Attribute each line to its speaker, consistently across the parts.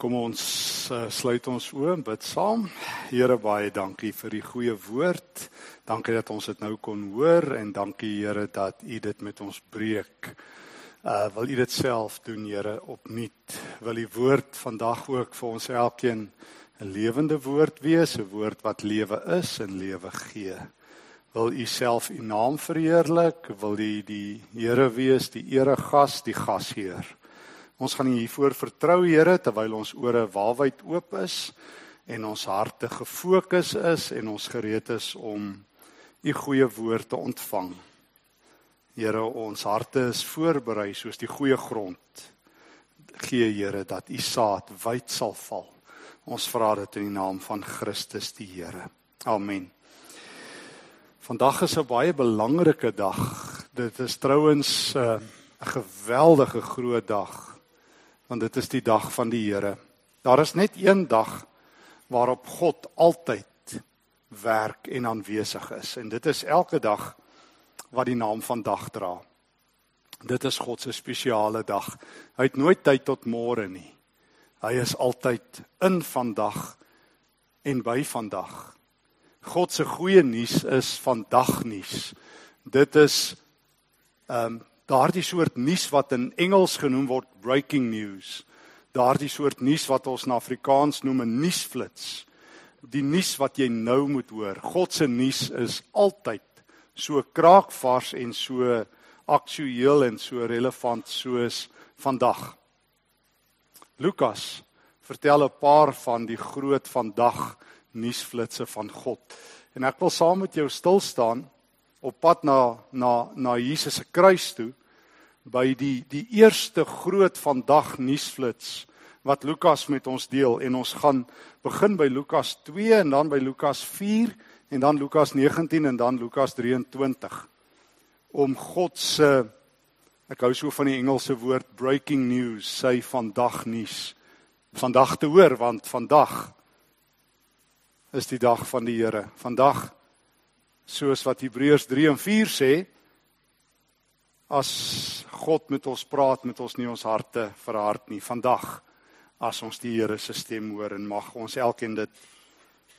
Speaker 1: Kom ons uh, sluit ons oë en bid saam. Here baie dankie vir die goeie woord. Dankie dat ons dit nou kon hoor en dankie Here dat U dit met ons breek. Uh wil U dit self doen Here opnuut. Wil U woord vandag ook vir ons elkeen 'n lewende woord wees, 'n woord wat lewe is en lewe gee. Wil U self U naam verheerlik? Wil U die Here wees, die eregas, die gasheer? Ons gaan hiervoor vertrou Here terwyl ons ore waalwyd oop is en ons harte gefokus is en ons gereed is om u goeie woord te ontvang. Here, ons harte is voorberei soos die goeie grond. Gee Here dat u saad wyd sal val. Ons vra dit in die naam van Christus die Here. Amen. Vandag is 'n baie belangrike dag. Dit is trouens eh, 'n uh, geweldige groot dag want dit is die dag van die Here. Daar is net een dag waarop God altyd werk en aanwesig is en dit is elke dag wat die naam van dag dra. Dit is God se spesiale dag. Hy het nooit tyd tot môre nie. Hy is altyd in vandag en by vandag. God se goeie nuus is vandag nuus. Dit is ehm um, daardie soort nuus wat in Engels genoem word breaking news. Daardie soort nuus wat ons in Afrikaans noem 'n nuusflits. Die nuus wat jy nou moet hoor. God se nuus is altyd so kraakvars en so aktueel en so relevant soos vandag. Lukas vertel 'n paar van die groot vandag nuusflitsse van God. En ek wil saam met jou stil staan op pad na na na Jesus se kruis toe by die die eerste groot vandag nuusflits wat Lukas met ons deel. En ons gaan begin by Lukas 2 en dan by Lukas 4 en dan Lukas 19 en dan Lukas 23 om God se ek hou so van die Engelse woord breaking news sy vandag nuus. Vandag te hoor want vandag is die dag van die Here. Vandag soos wat Hebreërs 3 en 4 sê as God met ons praat met ons nie ons harte verhard nie vandag as ons die Here se stem hoor en mag ons elkeen dit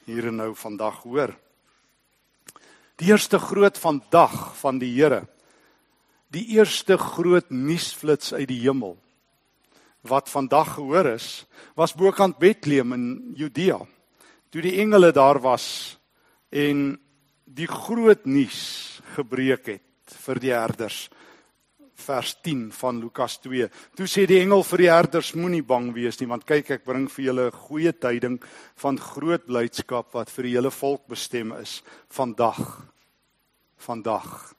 Speaker 1: hier en nou vandag hoor. Die eerste groot vandag van die Here. Die eerste groot nuusflits uit die hemel wat vandag gehoor is, was bokant Bethlehem in Judea. Toe die engele daar was en die groot nuus gebreek het vir die herders vers 10 van Lukas 2. Toe sê die engel vir die herders moenie bang wees nie want kyk ek bring vir julle 'n goeie tyding van groot blydskap wat vir die hele volk bestem is vandag. Vandag.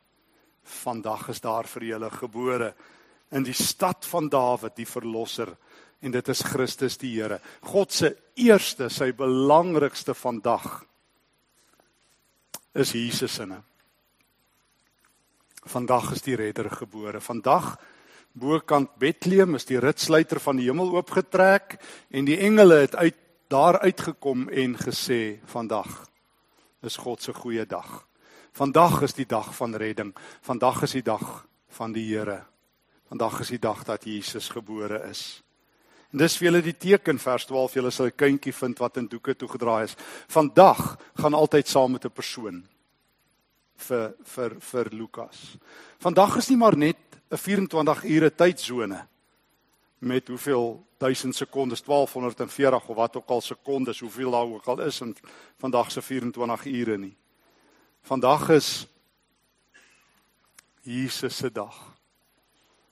Speaker 1: Vandag is daar vir julle gebore in die stad van Dawid die verlosser en dit is Christus die Here. God se eerste, sy belangrikste vandag is Jesus in hom. Vandag is die redder gebore. Vandag bokant Bethlehem is die ritsluiter van die hemel oopgetrek en die engele het uit daar uitgekom en gesê vandag is God se goeie dag. Vandag is die dag van redding. Vandag is die dag van die Here. Vandag is die dag dat Jesus gebore is. En dis vir julle die teken vers 12 julle sal 'n kindjie vind wat in doeke toegedraai is. Vandag gaan altyd saam met 'n persoon vir vir vir Lukas. Vandag is nie maar net 'n 24 ure tydsone met hoeveel 1000 sekondes 1240 of wat ook al sekondes hoeveel daar ook al is in vandag se 24 ure nie. Vandag is Jesus se dag.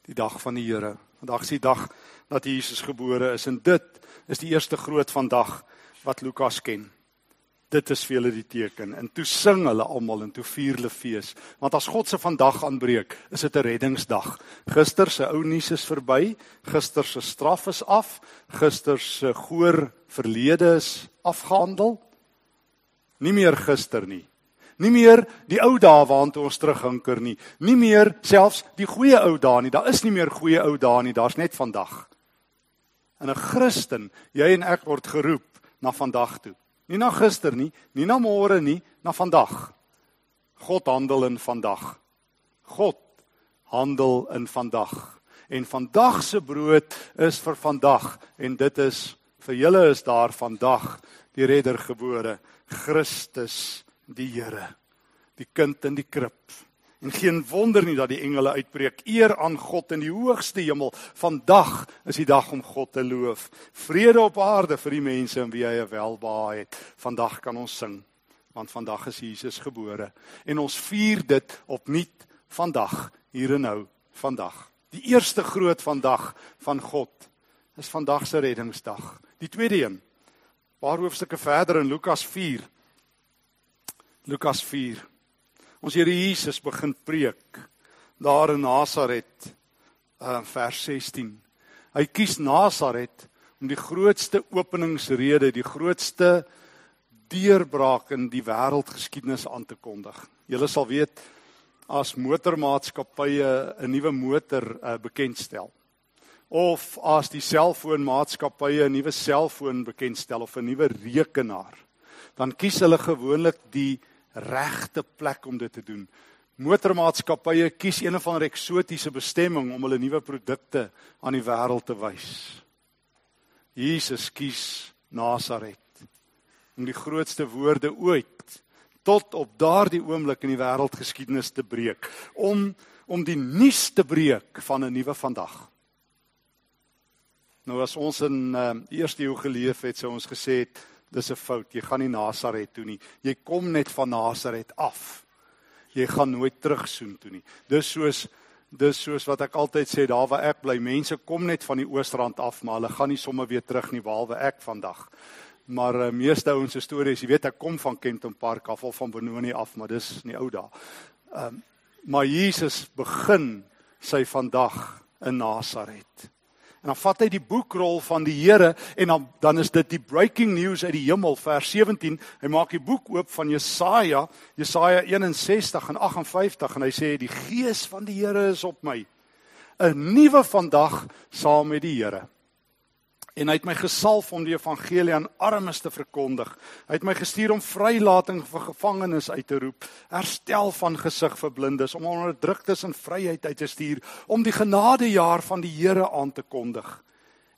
Speaker 1: Die dag van die Here. Vandag is die dag dat Jesus gebore is en dit is die eerste groot vandag wat Lukas ken dit is vir hulle die teken. En toe sing hulle almal en toe vier hulle fees. Want as God se vandag aanbreek is dit 'n reddingsdag. Gister se ou nuus is verby. Gister se straf is af. Gister se goor verlede is afgehandel. Nie meer gister nie. Nie meer die ou dae waartoe ons terughinker nie. Nie meer selfs die goeie ou dae nie. Daar is nie meer goeie ou dae nie. Daar's net vandag. En 'n Christen jy en ek word geroep na vandag toe Nie na gister nie, nie na môre nie, na vandag. God handel in vandag. God handel in vandag. En vandag se brood is vir vandag en dit is Vir julle is daar vandag die redder gebore, Christus die Here, die kind in die krib. En geen wonder nie dat die engele uitbreek eer aan God in die hoogste hemel. Vandag is die dag om God te loof. Vrede op aarde vir die mense in wie hy welbehae het. Vandag kan ons sing want vandag is Jesus gebore en ons vier dit opnuut vandag hier en nou vandag. Die eerste groot vandag van God is vandag se reddingsdag. Die tweede een. Paar hoofstukke verder in Lukas 4. Lukas 4. Ons Here Jesus begin preek daar in Nasaret uh vers 16. Hy kies Nasaret om die grootste openingsrede, die grootste deurbraak in die wêreldgeskiedenis aan te kondig. Julle sal weet as motormaatskappye 'n nuwe motor uh, bekendstel of as die selfoonmaatskappye 'n nuwe selfoon bekendstel of 'n nuwe rekenaar, dan kies hulle gewoonlik die regte plek om dit te doen. Motormaatskappye kies een of ander eksotiese bestemming om hulle nuwe produkte aan die wêreld te wys. Jesus kies Nasaret om die grootste woorde ooit tot op daardie oomblik in die wêreldgeskiedenis te breek om om die nuus te breek van 'n nuwe vandag. Nou as ons in uh, eerste eeu geleef het, sou ons gesê het dis 'n fout. Jy gaan nie Nasaret toe nie. Jy kom net van Nasaret af. Jy gaan nooit terug soen toe nie. Dis soos dis soos wat ek altyd sê daar waar ek bly. Mense kom net van die Oosrand af, maar hulle gaan nie sommer weer terug nie behalwe ek vandag. Maar uh, meeste ouens se stories, jy weet ek kom van Kenton Park af of van Benoni af, maar dis nie ou dae. Ehm um, maar Jesus begin sy vandag in Nasaret. En dan vat hy die boekrol van die Here en dan dan is dit die breaking news uit die hemel vers 17. Hy maak die boek oop van Jesaja, Jesaja 61 en 58 en hy sê die gees van die Here is op my. 'n Nuwe vandag saam met die Here en hy het my gesalf om die evangelie aan armes te verkondig. Hy het my gestuur om vrylating vir gevangenes uit te roep, herstel van gesig vir blindes, om onderdruktes in vryheid uit te stuur, om die genadejaar van die Here aan te kondig.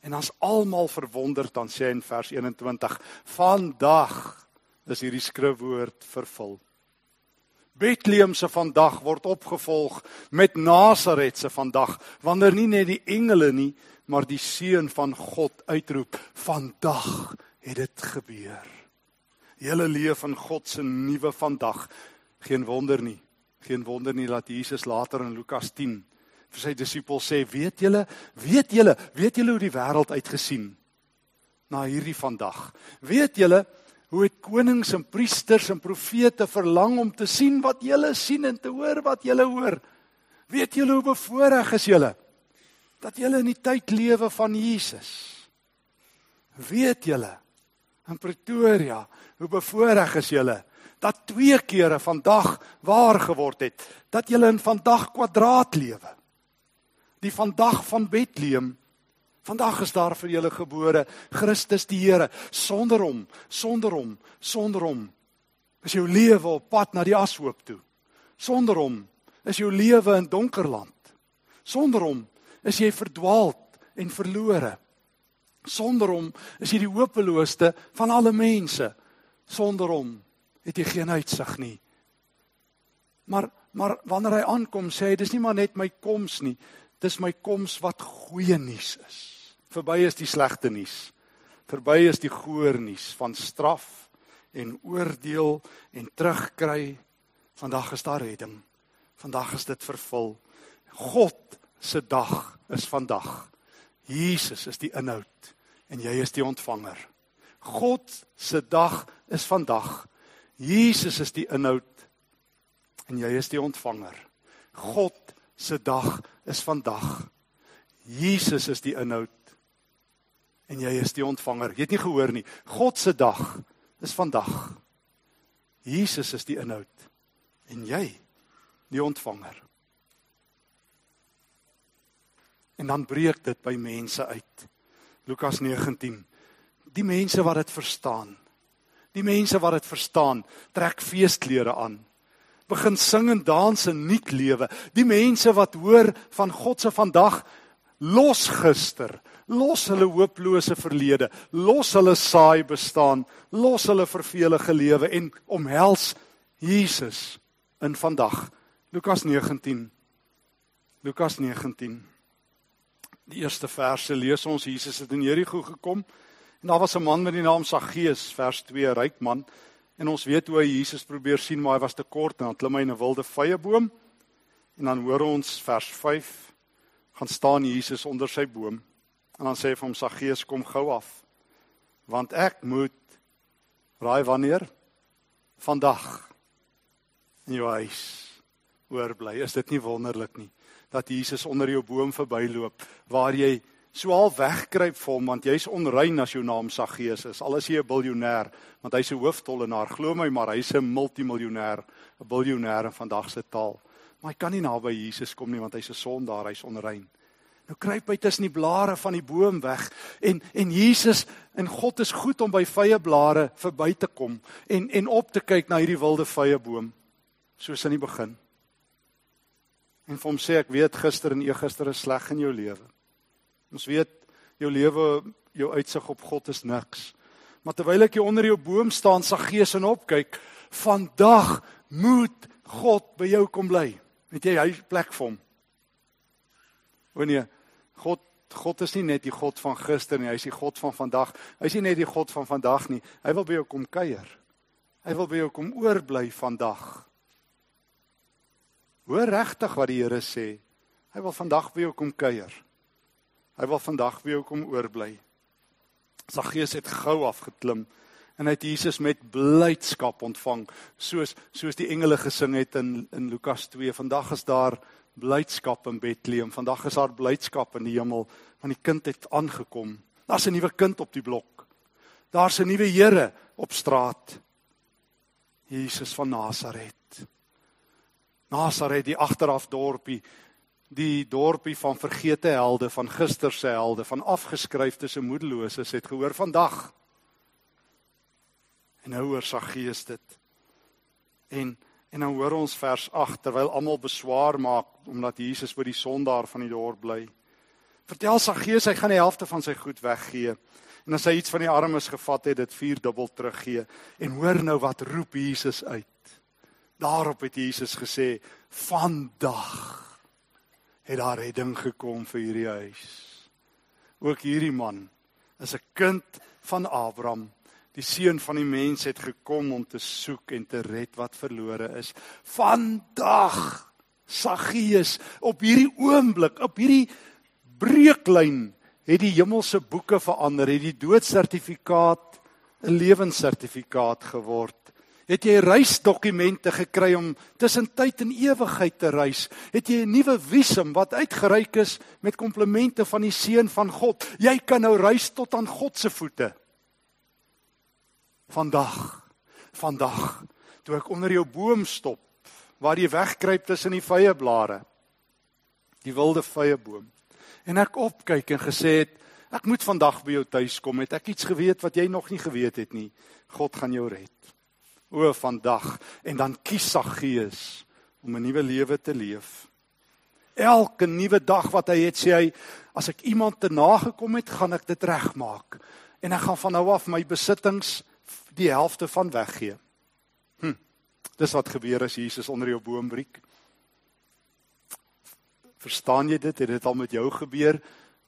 Speaker 1: En as almal verwonderd dan sê in vers 21: Vandag is hierdie skrifwoord vervul. Bethlehem se vandag word opgevolg met Nasaret se vandag, wanneer nie net die engele nie, maar die seun van God uitroep, vandag het dit gebeur. Julle leef in God se nuwe vandag. Geen wonder nie. Geen wonder nie dat Jesus later in Lukas 10 vir sy disippels sê, "Weet julle, weet julle, weet julle hoe die wêreld uitgesien na hierdie vandag? Weet julle hoe het konings en priesters en profete verlang om te sien wat julle sien en te hoor wat julle hoor? Weet julle hoe bevoorreg is julle?" Dat julle in die tyd lewe van Jesus. Weet julle in Pretoria hoe bevoorreg is julle dat twee kere vandag waar geword het dat julle in vandag kwadraat lewe. Die vandag van Bethlehem. Vandag is daar vir julle gebore Christus die Here sonder hom, sonder hom, sonder hom. Is jou lewe op pad na die ashoop toe. Sonder hom is jou lewe in donker land. Sonder hom is jy verdwaald en verlore. Sonder hom is jy die hopelooste van alle mense. Sonder hom het jy geen uitsig nie. Maar maar wanneer hy aankom sê hy dis nie maar net my koms nie. Dis my koms wat goeie nuus is. Verby is die slegte nuus. Verby is die goeie nuus van straf en oordeel en terugkry. Vandag is daar redding. Vandag is dit vervul. God se dag is vandag. Jesus is die inhoud en jy is die ontvanger. God se dag is vandag. Jesus is die inhoud en jy is die ontvanger. God se dag is vandag. Jesus is die inhoud en jy is die ontvanger. Jy het nie gehoor nie. God se dag is vandag. Jesus is die inhoud en jy die ontvanger. En dan breek dit by mense uit. Lukas 19. Die mense wat dit verstaan. Die mense wat dit verstaan, trek feesklere aan. Begin sing en dans en nuut lewe. Die mense wat hoor van God se vandag Los gister, los hulle hopelose verlede, los hulle saai bestaan, los hulle vervelige lewe en omhels Jesus in vandag. Lukas 19. Lukas 19. Die eerste verse lees ons Jesus het in Jerigo gekom en daar was 'n man met die naam Saggeus, vers 2, ryk man. En ons weet hoe hy Jesus probeer sien, maar hy was te kort en dan klim hy in 'n wilde vyeboom. En dan hoor ons vers 5 gaan staan Jesus onder sy boom en dan sê hy vir hom Saggeus kom gou af want ek moet raai wanneer vandag in jou huis oorbly. Is dit nie wonderlik nie dat Jesus onder jou boom verbyloop waar jy so al wegkruip vir hom want jy's onrein as jou naam Saggeus is. Al is jy 'n biljoenêr, want hy's 'n hooftollenaar. Glo my maar, hy's 'n multimiljoenêr, 'n biljoenêr in vandag se taal. Maar hy kan nie naby Jesus kom nie want hy's 'n sondaar, hy's onrein. Nou kruip hy tussen die blare van die boom weg en en Jesus en God is goed om by vye blare verby te kom en en op te kyk na hierdie wilde vye boom soos in die begin. En vir hom sê ek weet gister en eergister is sleg in jou lewe. Ons weet jou lewe, jou uitsig op God is niks. Maar terwyl ek hier onder jou boom staan, sa gees en opkyk, vandag moet God by jou kom bly. Weet jy hy plek vir hom. O nee, God God is nie net die God van gister nie, hy is die God van vandag. Hy is nie net die God van vandag nie. Hy wil by jou kom kuier. Hy wil by jou kom oorbly vandag. Hoor regtig wat die Here sê. Hy wil vandag by jou kom kuier. Hy wil vandag by jou kom oorbly. Saggeus het gou afgeklim en hy het Jesus met blydskap ontvang, soos soos die engele gesing het in in Lukas 2. Vandag is daar blydskap in Bethlehem. Vandag is daar blydskap in die hemel want die kind het aangekom. Daar's 'n nuwe kind op die blok. Daar's 'n nuwe Here op straat. Jesus van Nasaret. Nasaret, die agteraf dorpie, die dorpie van vergete helde, van gister se helde, van afgeskryfde se moedeloses het gehoor vandag. En nou hoor Saggeus dit. En en dan hoor ons vers 8 terwyl almal beswaar maak omdat Jesus by die sondaar van die dorp bly. Vertel Saggeus hy gaan die helfte van sy goed weggee. En as hy iets van die armes gevat het, dit vierdubbel teruggee. En hoor nou wat roep Jesus uit. Daarop het Jesus gesê: "Vandag het daar redding gekom vir hierdie huis." Ook hierdie man is 'n kind van Abraham. Die seun van die mens het gekom om te soek en te red wat verlore is. Vandag Saggeus op hierdie oomblik, op hierdie breuklyn het die hemelse boeke verander, het die doodsertifikaat 'n lewenssertifikaat geword. Het jy reisdokumente gekry om tussen tyd en ewigheid te reis? Het jy 'n nuwe visum wat uitgereik is met komplimente van die seun van God? Jy kan nou reis tot aan God se voete. Vandag, vandag, toe ek onder jou boom stop, waar jy wegkruip tussen die vye blare, die wilde vye boom, en ek opkyk en gesê het, ek moet vandag by jou tuis kom, het ek iets geweet wat jy nog nie geweet het nie. God gaan jou red o vandag en dan kies Saggeus om 'n nuwe lewe te leef. Elke nuwe dag wat hy het, sê hy, as ek iemand te nagekom het, gaan ek dit regmaak en ek gaan van nou af my besittings die helfte van weggee. Hm. Dis wat gebeur as Jesus onder jou boom breek. Verstaan jy dit? Het dit al met jou gebeur?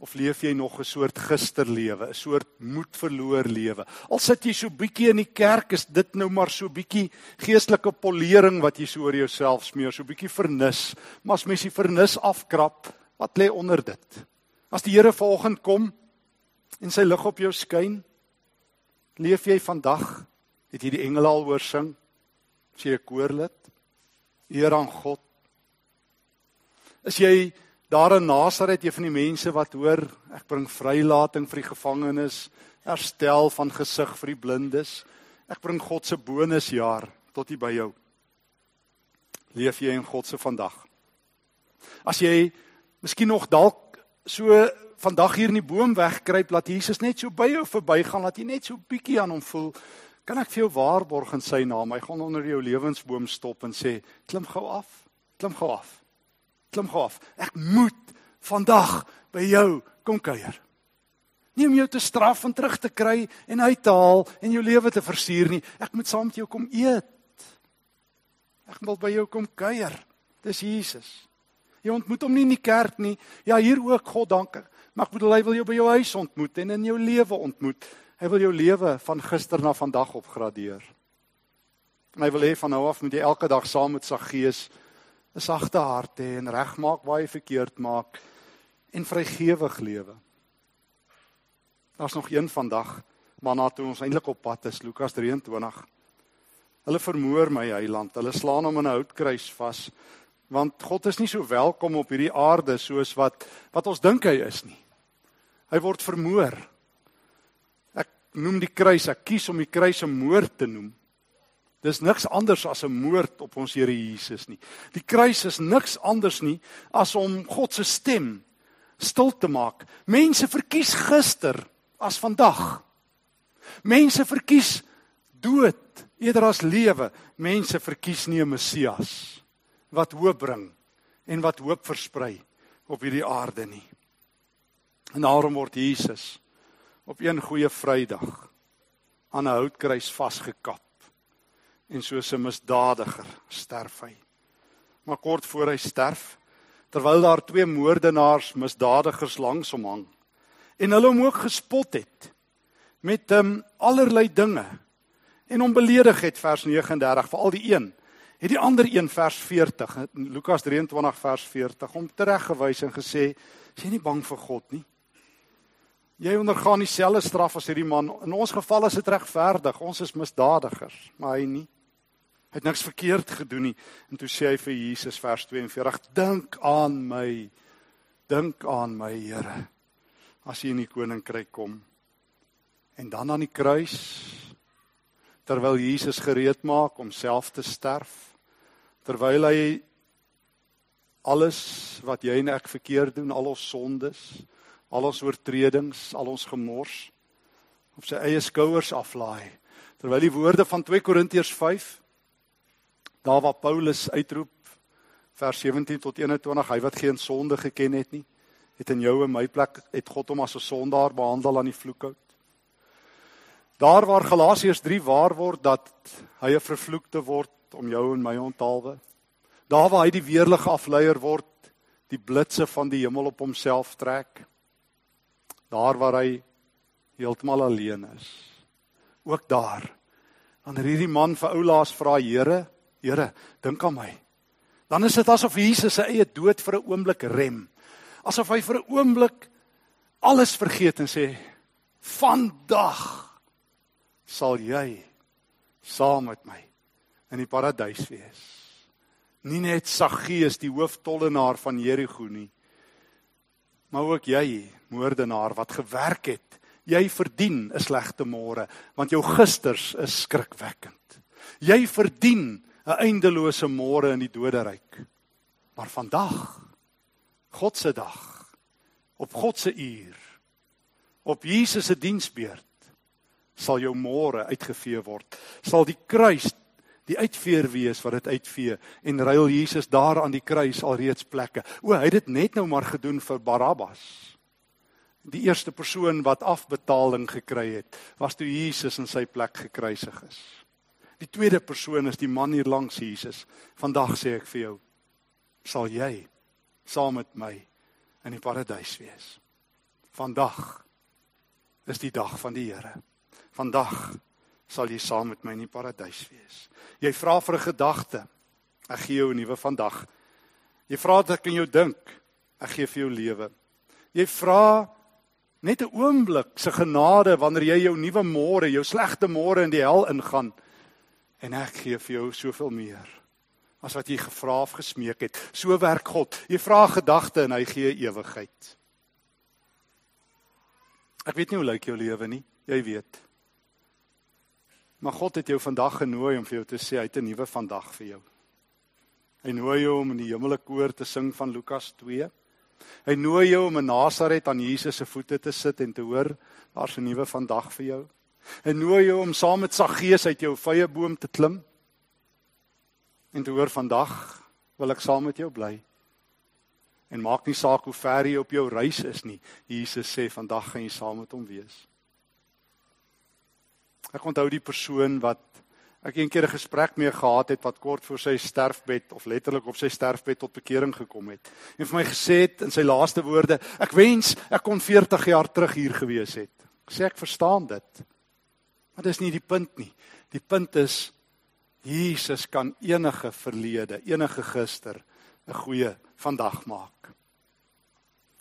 Speaker 1: Of leef jy nog 'n soort gisterlewe, 'n soort moedverloor lewe? Al sit jy so bietjie in die kerk, is dit nou maar so bietjie geestelike polering wat jy so oor jouself smeer, so bietjie vernis. Maar as mens die vernis afkrap, wat lê onder dit? As die Here vanoggend kom en sy lig op jou skyn, leef jy vandag? Het jy die engele al hoor sing? Is jy 'n koorlid? Eer aan God. Is jy daar in Nasaret een van die mense wat hoor ek bring vrylating vir die gevangenes, herstel van gesig vir die blindes. Ek bring God se bonusjaar tot hier by jou. Leef jy in God se vandag? As jy miskien nog dalk so vandag hier in die boom wegkruip, laat Jesus net so by jou verbygaan, laat jy net so bietjie aan hom voel. Kan ek vir jou waarborg in sy naam, hy gaan onder jou lewensboom stop en sê, klim gou af. Klim gou af klim gou af. Ek moet vandag by jou kom kuier. Nie om jou te straf en terug te kry en uit te haal en jou lewe te versuur nie. Ek moet saam met jou kom eet. Ek wil by jou kom kuier. Dis Jesus. Jy ontmoet hom nie in die kerk nie. Ja, hier ook, God dankie. Maar ek bedoel hy wil jou by jou huis ontmoet en in jou lewe ontmoet. Hy wil jou lewe van gister na vandag opgradeer. En hy wil hê van nou af moet jy elke dag saam met sy gees 'n sagte hart hê en regmaak waar jy verkeerd maak en vrygewig lewe. Daar's nog een vandag waarna toe ons eintlik op pad is, Lukas 23. Hulle vermoor my heiland. Hulle slaan hom in 'n houtkruis vas want God is nie so welkom op hierdie aarde soos wat wat ons dink hy is nie. Hy word vermoor. Ek noem die kruis, ek kies om die kruis 'n moord te noem. Dis niks anders as 'n moord op ons Here Jesus nie. Die kruis is niks anders nie as om God se stem stil te maak. Mense verkies gister as vandag. Mense verkies dood eerder as lewe. Mense verkies nie 'n Messias wat hoop bring en wat hoop versprei op hierdie aarde nie. En daarom word Jesus op een goeie Vrydag aan 'n houtkruis vasgekap en soos 'n misdadiger sterf hy. Maar kort voor hy sterf, terwyl daar twee moordenaars, misdadigers langs hom hang en hulle hom ook gespot het met um, allerlei dinge en hom beledig het vers 39 veral die een het die ander een vers 40 Lukas 23 vers 40 hom tereggewys en gesê jy nie bang vir God nie jy ondergaan dieselfde straf as hierdie man. In ons geval is dit regverdig. Ons is misdadigers maar hy nie. Hy het niks verkeerd gedoen nie. En toe sê hy vir Jesus vers 42 dink aan my. Dink aan my Here as jy in die koninkryk kom. En dan aan die kruis terwyl Jesus gereed maak om self te sterf terwyl hy alles wat jy en ek verkeerd doen al ons sondes al ons oortredings al ons gemors op sy eie skouers aflaai terwyl die woorde van 2 Korintiërs 5 daar waar Paulus uitroep vers 17 tot 21 hy wat geen sonde geken het nie het in jou en my plek het God hom as 'n sondaar behandel aan die vloekhout Daar waar Galasiërs 3 waar word dat hy 'n vervloekte word om jou en my onthaalwe. Daar waar hy die weerlige afleier word, die blitse van die hemel op homself trek. Daar waar hy heeltemal alleen is. Ook daar. Wanneer hierdie man vir oulaas vra, Here, Here, dink aan my. Dan is dit asof Jesus sy eie dood vir 'n oomblik rem. Asof hy vir 'n oomblik alles vergeet en sê, "Vandag sal jy saam met my in die paradys wees. Nie net Saggeus die hooftollenaar van Jerigo nie, maar ook jy, moordenaar wat gewerk het. Jy verdien 'n slegte môre, want jou gisters is skrikwekkend. Jy verdien 'n eindelose môre in die doderyk. Maar vandag, God se dag, op God se uur, op Jesus se diensbeurt sal jou môre uitgevee word. Sal die kruis die uitveer wees wat dit uitvee en ruil Jesus daar aan die kruis alreeds plekke. O, hy het dit net nou maar gedoen vir Barabbas. Die eerste persoon wat afbetaling gekry het, was toe Jesus in sy plek gekruisig is. Die tweede persoon is die man hier langs Jesus. Vandag sê ek vir jou, sal jy saam met my in die paradys wees. Vandag is die dag van die Here. Vandag sal jy saam met my in die paradys wees. Jy vra vir 'n gedagte. Ek gee jou 'n nuwe vandag. Jy vra dat ek in jou dink. Ek gee vir jou lewe. Jy vra net 'n oomblik se genade wanneer jy jou nuwe môre, jou slegte môre in die hel ingaan. En ek gee vir jou soveel meer as wat jy gevra of gesmeek het. So werk God. Jy vra gedagte en hy gee ewigheid. Ek weet nie hoe lyk jou lewe nie. Jy weet. Maar God het jou vandag genooi om vir jou te sê hy het 'n nuwe vandag vir jou. Hy nooi jou om in die hemelike koor te sing van Lukas 2. Hy nooi jou om in Nasaret aan Jesus se voete te sit en te hoor daar's 'n nuwe vandag vir jou. Hy nooi jou om saam met Saggeus uit jou vrye boom te klim en te hoor vandag wil ek saam met jou bly. En maak nie saak hoe ver jy op jou reis is nie. Jesus sê vandag gaan jy saam met hom wees. Ek onthou die persoon wat ek een keer 'n gesprek mee gehad het wat kort voor sy sterfbed of letterlik op sy sterfbed tot bekering gekom het. En vir my gesê het in sy laaste woorde, ek wens ek kon 40 jaar terug hier gewees het. Ek sê ek verstaan dit. Maar dis nie die punt nie. Die punt is Jesus kan enige verlede, enige gister 'n goeie vandag maak.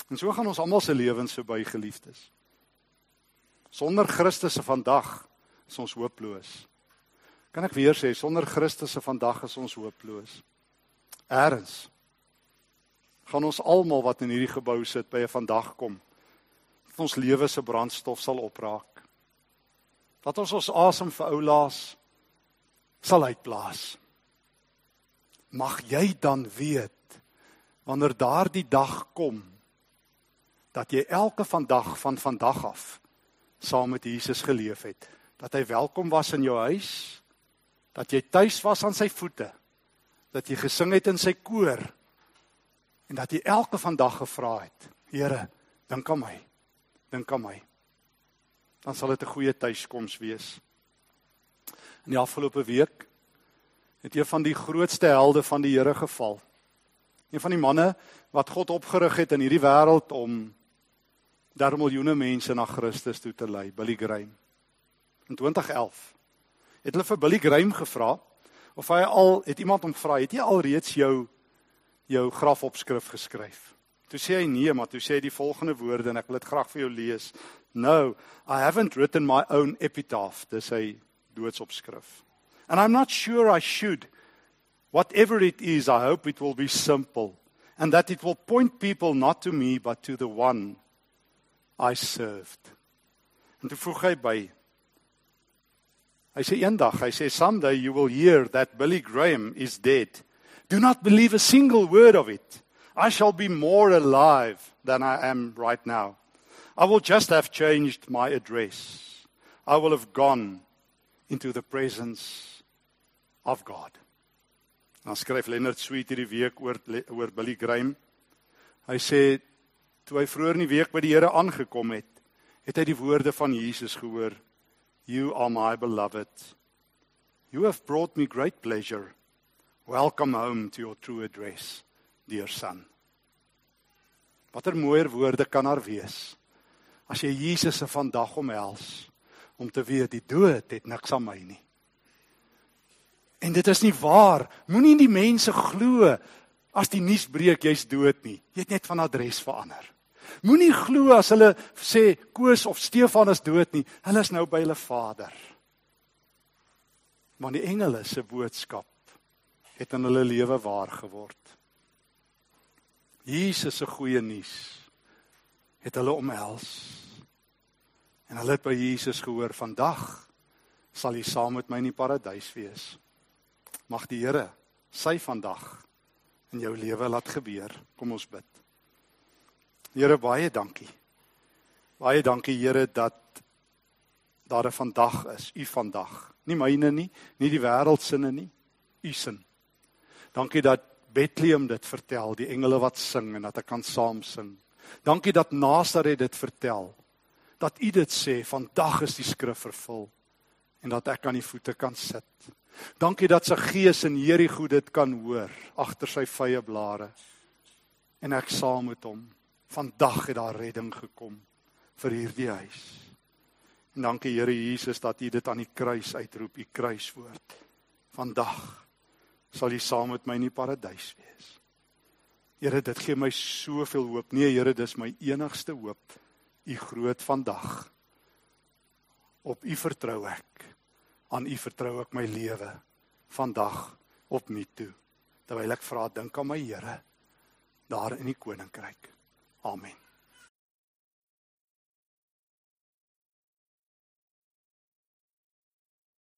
Speaker 1: En so gaan ons almal se lewens verby geliefdes. Sonder Christus se vandag is ons hooploos. Kan ek weer sê sonder Christus se vandag is ons hooploos. Eerens gaan ons almal wat in hierdie gebou sit by 'n vandag kom. Dat ons lewe se brandstof sal opraak. Dat ons ons asem vir ou laas sal uitblaas. Mag jy dan weet wanneer daardie dag kom dat jy elke vandag van vandag af saam met Jesus geleef het, dat hy welkom was in jou huis, dat jy tuis was aan sy voete, dat jy gesing het in sy koor en dat jy elke vandag gevra het, Here, dink aan my. Dink aan my. Dan sal dit 'n goeie tuiskoms wees. In die afgelope week het een van die grootste helde van die Here geval. Een van die manne wat God opgerig het in hierdie wêreld om daar miljoene mense na Christus toe te lei, Billy Graham. In 2011 het hulle vir Billy Graham gevra of hy al het iemand hom gevra, het jy al reeds jou jou grafopskrif geskryf? Toe sê hy nee, maar toe sê hy die volgende woorde en ek wil dit graag vir jou lees. No, I haven't written my own epitaph, dis hy doodsopskrif. And I'm not sure I should. Whatever it is, I hope it will be simple and that it will point people not to me but to the one I served. En toe voeg hy by Hy sê eendag, hy sê someday you will hear that Billy Graham is dead. Do not believe a single word of it. I shall be more alive than I am right now. I will just have changed my address. I will have gone into the presence of God. Dan skryf Leonard Sweet hierdie week oor oor Billy Graham. Hy sê toe hy vroeër in die week by die Here aangekom het, het hy die woorde van Jesus gehoor. You are my beloved. You have brought me great pleasure. Welcome home to your true address, dear son. Watter mooier woorde kan daar wees as jy Jesus se vandag omhels om te weet die dood het niks aan my nie. En dit is nie waar. Moenie die mense glo as die nuus breek jy's dood nie. Jy het net van adres verander. Moenie glo as hulle sê Koos of Stefan is dood nie. Hulle is nou by hulle Vader. Want die engele se boodskap het in hulle lewe waar geword. Jesus se goeie nuus het hulle omhels. En hulle het by Jesus gehoor vandag sal jy saam met my in die paradys wees. Mag die Here sy vandag in jou lewe laat gebeur. Kom ons bid. Here baie dankie. Baie dankie Here dat daar 'n vandag is, u vandag. Nie myne nie, nie die wêreld sinne nie, u sin. Dankie dat Bethlehem dit vertel, die engele wat sing en dat ek kan saam sing. Dankie dat Nasaret dit vertel. Dat u dit sê, vandag is die skrif vervul en dat ek aan die voete kan sit. Dankie dat sy gees in Jerigo dit kan hoor agter sy vye blare. En ek saam met hom. Vandag het daar redding gekom vir hierdie huis. En dankie Here Jesus dat U dit aan die kruis uitroep, U kruiswoord. Vandag sal U saam met my in die paradys wees. Here, dit gee my soveel hoop. Nee, Here, dis my enigste hoop. U groot vandag. Op U vertrou ek aan U vertrou ek my lewe vandag op nie toe terwyl ek vra dink aan my Here daar in die koninkryk. Amen.